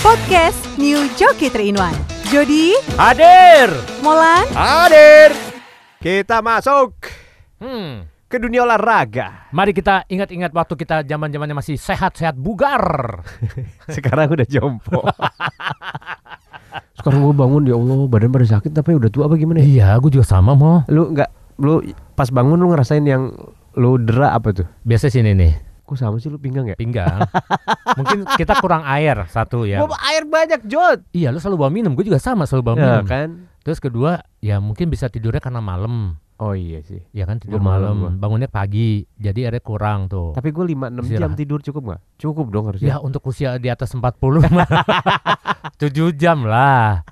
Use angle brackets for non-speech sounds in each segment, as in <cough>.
Podcast New Joki 3 in 1. Jody, Hadir. Molan, Hadir. Kita masuk Hmm. ke dunia olahraga. Mari kita ingat-ingat waktu kita zaman-zamannya masih sehat-sehat bugar. <laughs> Sekarang udah jompo. <laughs> Sekarang gue bangun ya Allah badan pada sakit tapi udah tua apa gimana ya? iya, gue juga sama mau. Lu nggak lu pas bangun lu ngerasain yang lu dera apa tuh? Biasa sini nih, Kok sama sih lu pinggang ya? pinggang. Mungkin kita kurang air satu ya. Gua air banyak Jod. Iya, lu selalu bawa minum. Gue juga sama selalu bawa Ya minum. kan? Terus kedua, ya mungkin bisa tidurnya karena malam. Oh iya sih. Ya kan tidur malam malam, bangunnya pagi. Jadi airnya kurang tuh. Tapi gue 5-6 jam Istirahat. tidur cukup nggak? Cukup dong harusnya. Ya untuk usia di atas 40 mah <laughs> 7 jam lah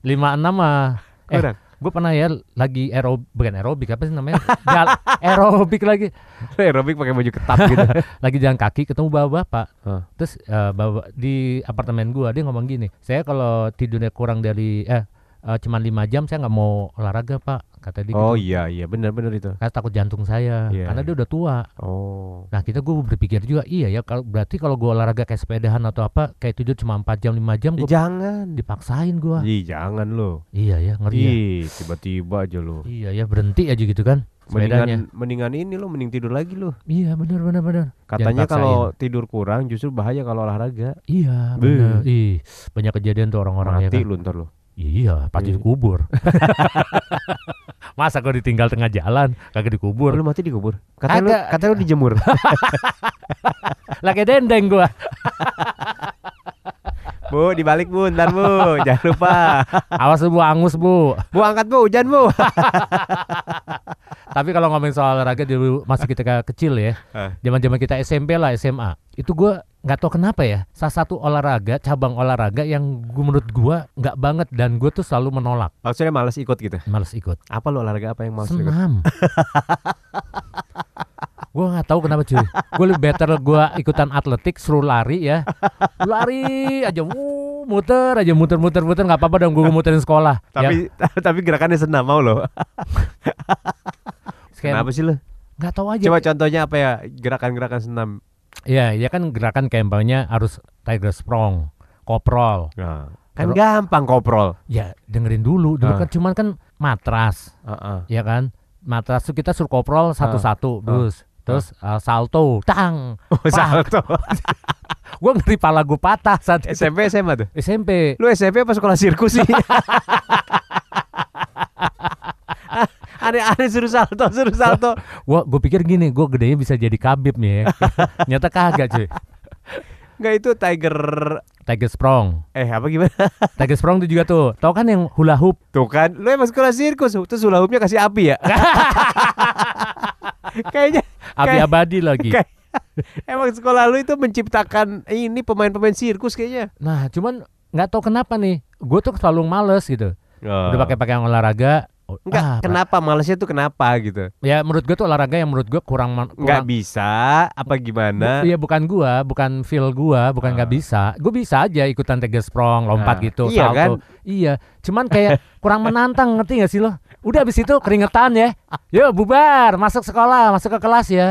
56 mah Eh Kurang. Gue pernah ya lagi aerobik Bukan aerobik apa sih namanya <laughs> Jal- Aerobik lagi Aerobik pakai baju ketat gitu. <laughs> Lagi jalan kaki ketemu bapak-bapak Hah. Terus eh, bapak di apartemen gua Dia ngomong gini Saya kalau tidurnya kurang dari Eh eh, cuman 5 jam saya nggak mau olahraga pak Kata dia oh gitu iya iya benar-benar itu. Karena takut jantung saya Iya. Karena dia udah tua Oh. Nah kita gue berpikir juga iya ya kalau berarti kalau gue olahraga kayak sepedahan atau apa kayak tidur cuma 4 jam 5 jam gue jangan. dipaksain gue Ih, jangan lo. iya ya ngeri ya tiba-tiba aja lo. iya ya berhenti aja gitu kan sepedanya Mendingan mendingan ini lo mending tidur lagi lo. iya benar benar benar Katanya kalau tidur kurang justru bahaya kalau olahraga. iya benar ih banyak kejadian tuh orang-orang ya Mati kan lu ntar lo. Iya pasti Iya. dikubur <laughs> masa gue ditinggal tengah jalan kagak dikubur Lu mati dikubur. Kata lu Kagak. kata lu dijemur. <laughs> lagi dendeng gue <laughs> bu, dibalik Bu, ntar Bu. Jangan lupa. awas bu angus bu Bu angkat Bu, hujan Bu. Tapi kalau ngomongin soal olahraga dulu masih kita kecil ya, Ah. zaman-zaman kita SMP lah SMA, itu gua nggak tahu kenapa ya, salah satu olahraga cabang olahraga yang gua, menurut gua nggak banget dan gue tuh selalu menolak, Maksudnya males ikut gitu. males ikut. Apa lu olahraga apa yang males ikut? <laughs> Gue nggak tahu kenapa cuy. Gue lebih better gua ikutan atletik, suruh lari ya, lari aja, wuh, muter aja, muter muter muter nggak apa-apa dong gue muterin sekolah. ya, Tapi <laughs> tapi gerakannya senam mau lo. <laughs> kayak Kenapa sih lo? nggak tahu aja. Coba contohnya apa ya gerakan-gerakan senam? Iya, ya kan gerakan kayak umpamanya harus tiger sprong, koprol. Nah, kan gampang koprol. Ya dengerin dulu, dulu Ah. kan cuman kan matras, Heeh. ya kan? Matras tuh kita suruh koprol satu-satu, terus terus uh, salto, tang. Oh, salto. <laughs> Gua ngeri pala gua patah saat itu. SMP SMA tuh. SMP. Lu SMP apa sekolah sirkus sih? <laughs> Aneh-aneh suruh salto, suruh salto. <laughs> Gua gua pikir gini, gua gedenya bisa jadi kabib nih ya. Nyata kagak cuy. Enggak itu tiger Tiger sprong. eh apa gimana? Tiger sprong itu juga tuh. Tahu kan yang hula hoop? Tuh kan, lu emang sekolah sirkus, terus hula hoopnya kasih api ya? Kayaknya Kayak- abadi lagi. kayak emang sekolah lu itu menciptakan ini pemain-pemain sirkus kayaknya. Nah, cuman nggak tahu kenapa nih. Gue tuh selalu males gitu. Udah pakai pakaian olahraga. Oh, Enggak, ah, kenapa malesnya tuh kenapa gitu? Ya menurut gue tuh olahraga yang menurut gue kurang kurang bisa apa gimana? Bu- Iya bukan gua, bukan feel gua, bukan nggak Ah. bisa. Gue bisa aja ikutan tiger sprong, lompat Ah, gitu, iya salto. kan? Iya, cuman kayak kurang menantang, ngerti gak sih lo? Udah abis itu keringetan ya. Yuk bubar, masuk sekolah, masuk ke kelas ya.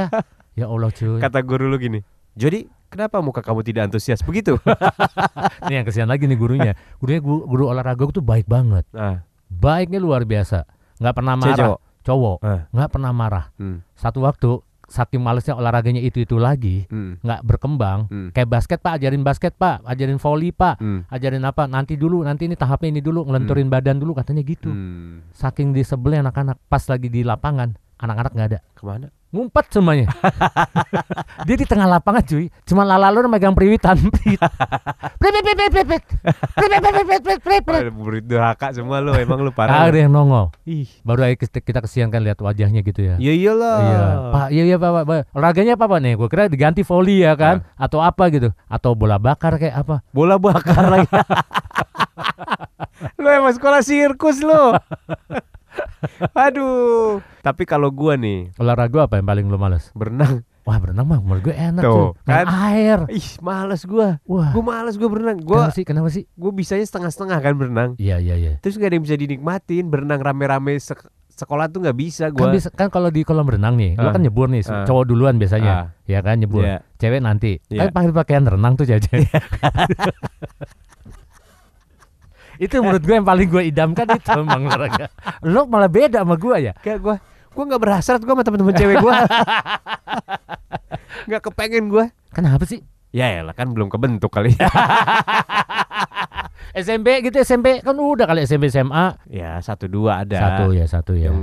Ya Allah cuy. Kata guru lu gini. Jadi kenapa muka kamu tidak antusias begitu? <laughs> Nih yang kesian lagi nih gurunya. Gurunya guru, guru olahraga tuh baik banget. nah, Baiknya luar biasa. nggak pernah marah. cowok? Cowok. Ah. nggak pernah marah. hmm, Satu waktu saking malesnya olahraganya itu-itu lagi, hmm, nggak berkembang. hmm, Kayak basket pak, ajarin basket pak, ajarin volley pak, hmm, ajarin apa? Nanti dulu, nanti ini tahapnya ini dulu, ngelenturin badan dulu katanya gitu. hmm. Saking disebelnya anak-anak, pas lagi di lapangan, anak-anak nggak ada, Ke mana? Ngumpet semuanya. <laughs> Dia di tengah lapangan cuy, cuma lalu megang periwitan. <laughs> Prit. Prit, prit, prit, prit, prit, prit. Prit, prit, prit, Murid durhaka semua lu, emang lu Nggak parah. ada yang nongol. Ih, Baru aja kita kesian kan lihat wajahnya gitu ya. ya iyalah. Iya, Pak, iya iya Pak, Pak. Olahraganya apa Pak nih? Gue kira diganti volley ya kan, atau apa gitu, atau bola bakar kayak apa? Bola bakar lagi. <laughs> lu emang sekolah sirkus lu. <laughs> Aduh. Tapi kalau gua nih Olahraga apa yang paling lo males? berenang, Wah berenang mah menurut gue enak Tuh, tuh, kan? air. ih males gua. Wah, Gua males gua berenang. kenapa Gua sih? Kenapa sih? gua bisanya setengah-setengah kan berenang. Iya iya iya. Terus gak ada yang bisa dinikmatin berenang rame-rame sek- sekolah tuh nggak bisa Kan gua. bisa kan kalau di kolam renang nih, lo Ah. kan nyebur nih, Ah. cowok duluan biasanya, Ah. ya kan nyebur. Iya. Cewek nanti. Iya. Kan pakai pakaian renang tuh jajan. <laughs> itu menurut gue yang paling gue idamkan itu <laughs> emang olahraga. Lo malah beda sama gue ya. Kayak gue, gue nggak berhasrat gue sama temen-temen cewek gue. <laughs> Nggak kepengen gue. Kenapa sih? Ya elah kan belum kebentuk kali. <laughs> SMP gitu SMP kan udah kali SMP SMA ya satu dua ada. satu ya satu ya. Yang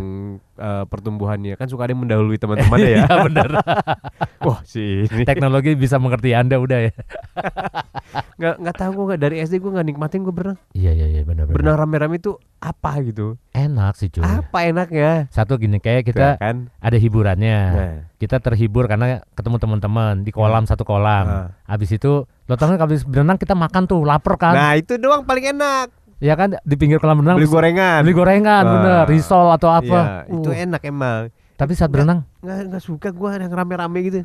eh, pertumbuhannya kan suka ada yang mendahului teman-teman ya. <laughs> Iya bener. <laughs> Wah sih. ini. Teknologi bisa mengerti anda udah ya. <laughs> Nggak nggak tahu gue nggak dari SD gue nggak nikmatin gue berenang. Iya iya iya benar benar. Berenang rame-rame itu apa gitu? Enak sih cuy. Apa enaknya? Satu gini kayak Tuh, kita kan. ada hiburannya. Nah, Kita terhibur karena ketemu teman-teman di kolam satu kolam. Nah. Habis itu lo tau kan habis berenang kita makan tuh lapar kan? nah itu doang paling enak. Ya kan di pinggir kolam berenang Beli gorengan. beli gorengan Wah. bener, risol atau apa. Iya, itu Uh, enak emang. Tapi saat berenang Nggak nggak suka gue yang rame-rame gitu.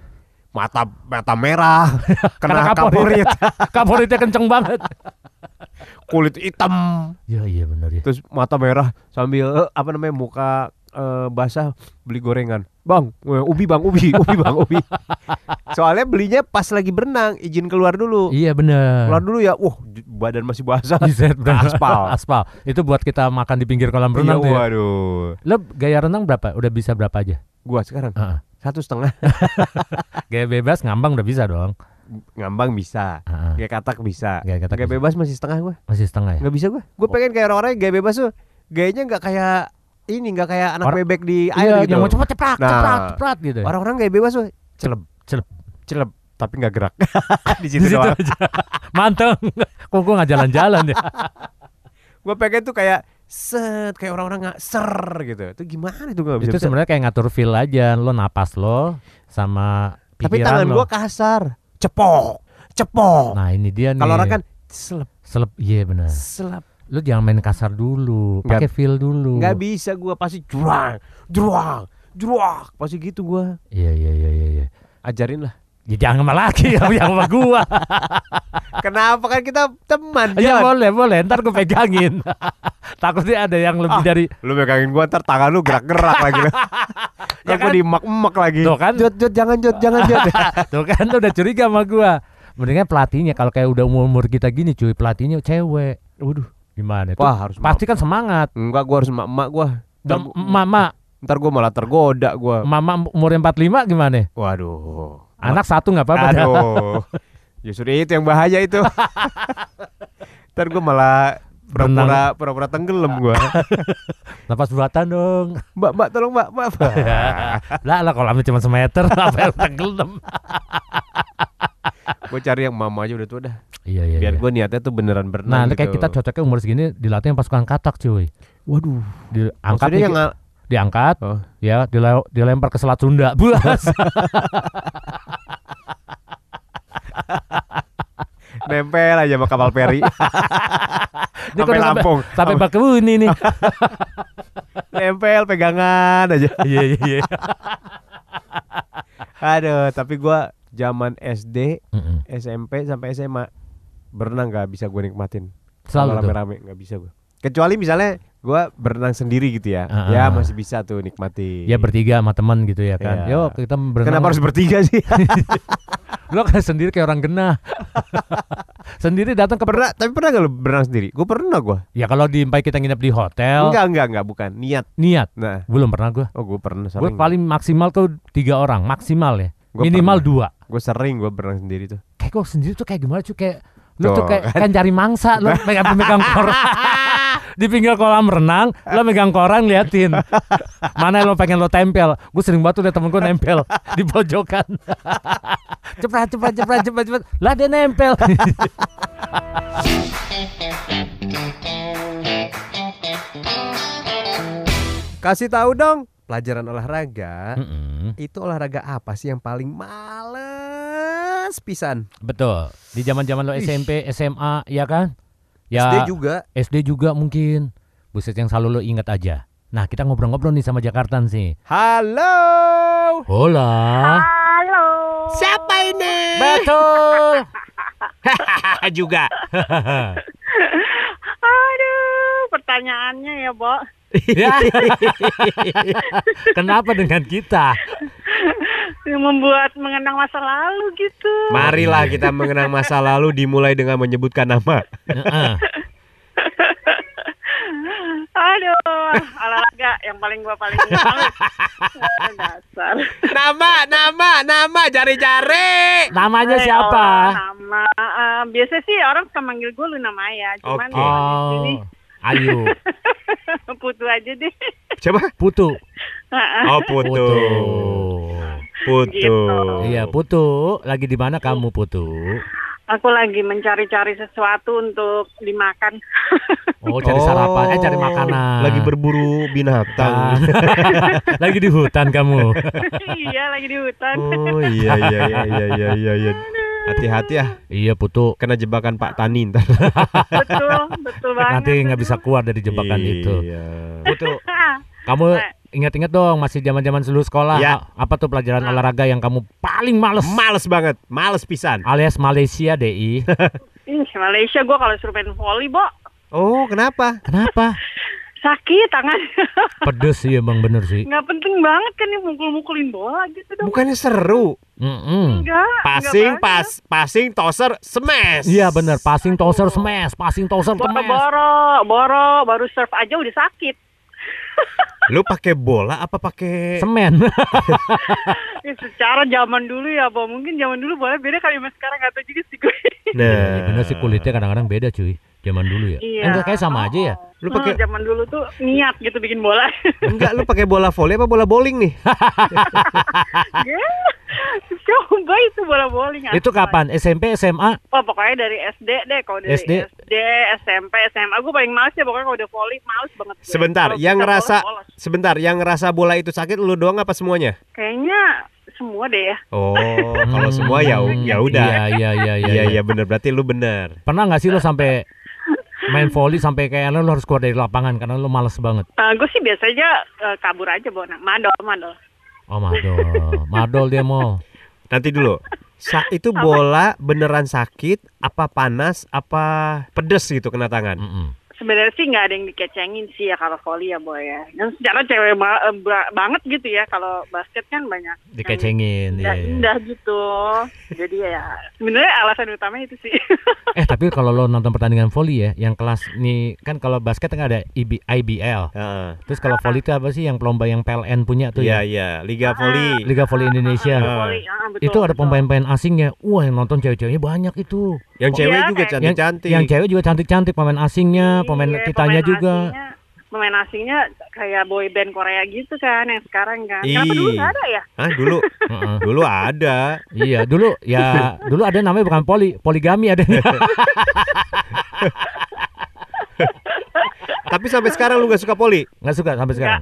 Mata mata merah, <laughs> Karena kena kaporit. kaporit, <laughs> kaporitnya kenceng banget. kulit hitam, Iya iya benar ya. terus mata merah sambil eh, apa namanya muka eh, basah beli gorengan. Bang, eh, ubi bang, ubi, <laughs> ubi bang, ubi. Soalnya belinya pas lagi berenang, izin keluar dulu. Iya bener. Keluar dulu ya. Wah, badan masih basah. Aspal. <laughs> Aspal. Itu buat kita makan di pinggir kolam Iya, renang tuh ya. waduh. Lo gaya renang berapa? Udah bisa berapa aja? Gua sekarang Heeh. satu setengah <laughs> Gaya bebas ngambang udah bisa dong. ngambang bisa, Heeh. gaya katak bisa, Gaya kata gaya bebas masih setengah gua. masih setengah ya. Nggak bisa gua. Gua Oh. pengen kayak orang-orang gaya bebas tuh. Gayanya nggak kayak ini, nggak kayak anak Orang- bebek di Iya, air gitu. yang mau cepet ceprak, Nah. ceprak, ceprak gitu. Orang-orang gaya bebas tuh celep, Celep. celep, tapi nggak gerak. di <laughs> Di situ situ doang. aja. Manteng. Kok gua nggak jalan-jalan ya? <laughs> Gua pengen tuh kayak set kayak orang-orang nggak ser gitu. Itu gimana itu nggak bisa. itu sebenarnya kayak ngatur feel aja. Lo napas lo sama Tapi pikiran tangan lo. gua kasar. Cepok, cepok. Nah ini dia nih. Kalau orang kan selep, selep, iya benar. selep. Lu jangan main kasar dulu, pakai feel dulu. Nggak bisa gua pasti juang, juang, juang. Pasti gitu gua. Iya iya iya iya. iya. Ajarin lah. Ya jangan sama lagi yang sama gua. <laughs> Kenapa kan kita teman? ya Jon? boleh boleh, ntar gue pegangin. <laughs> Takutnya ada yang lebih Ah. dari Lu megangin gua ntar tangan lu gerak-gerak lagi. <laughs> Ya Ya kan? gua dimak-emak lagi. tuh kan, Jod, jod, jangan jod, jangan jod. tuh kan lu udah curiga sama gua. Mendingan pelatihnya kalau kayak udah umur umur kita gini cuy, pelatihnya cewek. Waduh, gimana tuh? Wah, harus Pasti kan semangat. Enggak, gua harus emak-emak gua. Dan mama, ntar gua malah tergoda gua. mama umur 45 gimana? Waduh. Anak satu nggak apa-apa. Aduh. Justru itu yang bahaya itu. <laughs> ntar gua malah pura-pura pura-pura tenggelam gua. <laughs> Napas buatan dong. mbak, mbak, tolong mbak, mbak. <laughs> Ya. lah lah kolamnya cuma semeter apa yang tenggelam. gua cari yang mama aja udah tua dah. Iya iya. Biar iya. gua niatnya tuh beneran berenang Nah, gitu. kayak kita cocoknya umur segini dilatih yang pasukan katak cuy. Waduh. Diangkat nih, yang diangkat Oh. ya dile- dilempar ke Selat Sunda. <laughs> Buas. nempel aja sama kapal peri. Sampai Lampung. Sampai Bakahuni nih. <laughs> nempel pegangan aja. <laughs> Iya iya iya. Aduh, tapi gua zaman SD, Mm-mm. SMP sampai SMA berenang gak bisa gue nikmatin. Selalu rame-rame nggak bisa gue. Kecuali misalnya gua berenang sendiri gitu ya. Ah, ya ah. masih bisa tuh nikmati. Ya bertiga sama teman gitu ya kan. Iya. Yo kita berenang. Kenapa harus bertiga sih? <laughs> Lo kan sendiri kayak orang genah. <laughs> sendiri datang ke pernah, tapi pernah gak lu berenang sendiri? Gue pernah gua. Ya kalau di kita nginep di hotel, Enggak, enggak, enggak, bukan. Niat. niat. Nah, Belum pernah gua. oh gue pernah Gue paling maksimal tuh tiga orang, maksimal ya. Gua Minimal pernah. dua. Gue sering gue berenang sendiri tuh. Kayak kok sendiri tuh kayak gimana cuy kayak lu tuh Tuh, kayak kan? cari mangsa lu <laughs> megang megang koran. <laughs> Di pinggir kolam renang lu megang koran liatin. Mana lo pengen lo tempel? Gue sering banget tuh liat temen gue nempel di pojokan. <laughs> Cepat cepat cepat cepat cepat lah dia nempel. Kasih tahu dong, pelajaran olahraga Mm-mm. itu olahraga apa sih yang paling males pisan? betul di zaman zaman lo. SMP SMA ya kan ya SD juga. SD juga mungkin buset yang selalu lo ingat aja nah kita ngobrol-ngobrol nih sama Jakarta sih Halo. hola Halo. Siapa ini? betul <laughs> juga. <laughs> Aduh, pertanyaannya ya, Bo. <laughs> Ya. Kenapa dengan kita? Yang membuat mengenang masa lalu gitu. Marilah kita mengenang masa lalu dimulai dengan menyebutkan nama. Heeh. <laughs> olahraga yang paling gua paling. <laughs> Dasar. Nama, nama, nama, jari-jari. Namanya siapa? oh, nama eh, biasa sih orang suka manggil gue Luna Maya, cuman di sini Oh, Ayu, <laughs> Putu aja deh. Siapa? Putu. Oh, Putu. Putu. Gitu. Iya, Putu. Lagi di mana kamu, Putu? Aku lagi mencari-cari sesuatu untuk dimakan. <laughs> Oh, cari Oh, sarapan, eh cari makanan. Lagi berburu binatang. <laughs> lagi di hutan kamu. <laughs> iya, lagi di hutan. Oh iya iya iya iya iya iya. iya. Hati-hati ya, Iya, Putu. kena jebakan Pak Tani ntar. betul, betul banget. Nanti nggak bisa keluar dari jebakan itu. Iya. Putu, kamu ingat-ingat dong masih zaman-zaman seluruh sekolah. Ya. Apa tuh pelajaran olahraga yang kamu paling males? Males banget, males pisan. Alias Malaysia, DI. <laughs> Ih, Malaysia gue kalau suruh main volley, Bo, Oh, kenapa? Kenapa? sakit tangan. <laughs> Pedes sih emang bener sih. nggak penting banget kan nih mukul-mukulin bola gitu dong. Bukannya seru. Mm-mm. Enggak. Passing, enggak pas, passing, toser, smash. Iya bener, passing toser smash, passing toser smash. Boro-boro, boro, baru serve aja udah sakit. <laughs> Lu pakai bola apa pakai Semen. <laughs> Ya, secara zaman dulu ya, Bo. Mungkin zaman dulu bola beda kali sama sekarang tahu juga sih gue. Iya, bener sih kulitnya kadang-kadang beda cuy. Zaman dulu ya. Iya. Enggak kayak sama aja ya. Lu pakai Hmm, zaman dulu tuh niat gitu bikin bola. enggak lu pakai bola volley apa bola bowling nih? <laughs> Ya, <laughs> Coba itu bola bowling. Itu kapan? SMP, SMA? Oh, pokoknya dari SD deh. Kalau dari SD. SD, SMP, SMA. Gue paling males ya pokoknya kalau udah volley males banget. gue. Sebentar, Kalau yang ngerasa bolos, bolos. sebentar, yang ngerasa bola itu sakit lu doang apa semuanya? Kayaknya semua deh ya. Oh, kalau semua ya ya udah. Iya, iya, iya, iya. Iya iya bener berarti lu bener. Pernah nggak sih lo sampai main volley sampai kayak lo harus keluar dari lapangan karena lo males banget? gue sih biasanya eh, kabur aja, Bo. Nah, madol, madol. Oh madol, madol dia mau. Nanti dulu. Sa itu bola beneran sakit, apa panas, apa pedes gitu kena tangan? Mm-mm. Sebenarnya sih nggak ada yang dikecengin sih ya kalau volley ya, Boy ya. Dan secara cewek ba- eh, ba- banget gitu ya. Kalau basket kan banyak yang Dikecengin. indah, Iya, indah gitu. Jadi ya sebenarnya alasan utamanya itu sih. <laughs> Eh tapi kalau lo nonton pertandingan volley ya, yang kelas nih kan kalau basket kan ada IB, IBL. Heeh. Terus kalau volley itu apa sih yang pelomba yang PLN punya tuh Iya ya? iya, Liga Volley. Liga Volley Indonesia. Ah. Ah, betul, itu ada pemain-pemain asingnya. Wah, yang nonton cewek-ceweknya banyak itu. Yang cewek Iya, juga Yang, cantik-cantik. yang cewek juga cantik-cantik pemain asingnya, pemain Iya, kitanya pemain juga. asingnya- pemain asingnya kayak boy band Korea gitu kan yang sekarang kan. Kenapa Ih. dulu nggak ada ya? Hah, dulu <laughs> Heeh. dulu ada. Iya, dulu ya dulu ada namanya bukan poli, poligami adanya. <laughs> Tapi sampai sekarang lu gak suka poli? Nggak suka sampai sekarang.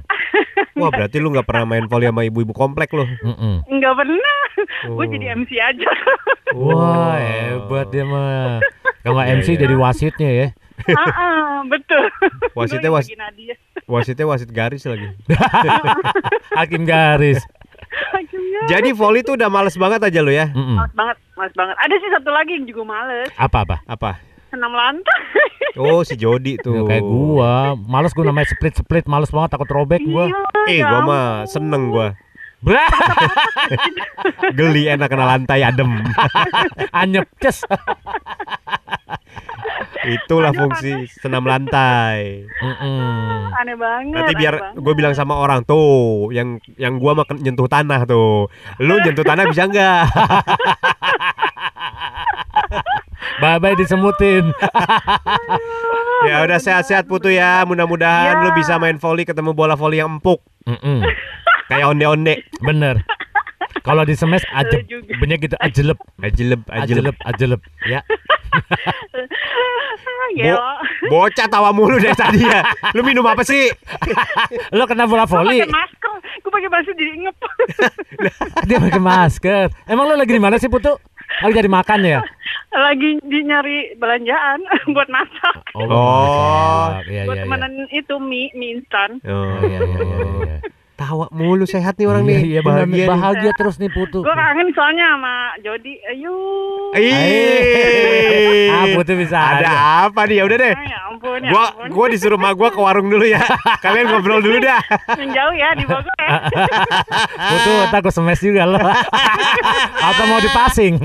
Wah berarti lu gak pernah main poli sama ibu-ibu komplek lu. Mm-mm. Nggak pernah. Gue Oh. jadi MC aja. Wah, hebat dia mah. Kalau nggak Iya, MC iya. jadi wasitnya ya. Ah, betul. Wasitnya Gua was- bagi Nadia. Wasitnya wasit garis lagi. <laughs> Hakim garis. Jadi volley tuh udah males banget aja lu ya. Males banget, males banget. Ada sih satu lagi yang juga males. Apa apa? Apa? Senam lantai. <laughs> Oh si Jody Ya, tuh. kayak gua, males gua namanya split split, males banget takut robek gua. Eh ya gua mah seneng gua. Blah, <laughs> Geli enak kena lantai adem. <laughs> anyep ces. Itulah fungsi senam lantai. Mm-mm. Aneh banget. Nanti aneh biar gue bilang sama orang tuh, yang yang gua makan nyentuh tanah tuh. Lu nyentuh tanah bisa nggak? Bye-bye disemutin. <laughs> ya udah sehat-sehat putu ya. Mudah-mudahan Ya. lu bisa main volley ketemu bola volley yang empuk Mm-mm. <laughs> kayak onde-onde. Bener. Kalau di semes juga. banyak gitu ajelep, Ajeleb, ajeleb. ajelep, ajelep. Ya. <laughs> Gelo. Bocah tawa mulu dari tadi ya. Lu minum apa sih? Lo kena bola Gue voli, pakai masker. Gue pakai masker jadi ngep. dia pakai masker. Emang lo lagi di mana sih Putu? Lagi cari makan ya? <laughs> Lagi di nyari belanjaan <laughs> buat masak. Oh, Oh. masak. Iya, buat iya, iya. temenan itu mie, mie instan. Oh, iya, iya, iya, iya. Tawa mulu sehat nih orang Iya, nih. Iya, Bahagia nih. bahagia terus nih Putu. Gue kangen soalnya sama Jody. Ayo. Ah, Putu bisa Ada aja. apa nih? Ya udah deh. Ah, ya ampun, ya Gua ampun. gua disuruh sama gua ke warung dulu ya. <laughs> Kalian ngobrol dulu dah. Yang jauh ya di Bogor ya. <laughs> Takut semes juga lo. <laughs> Atau mau dipasing?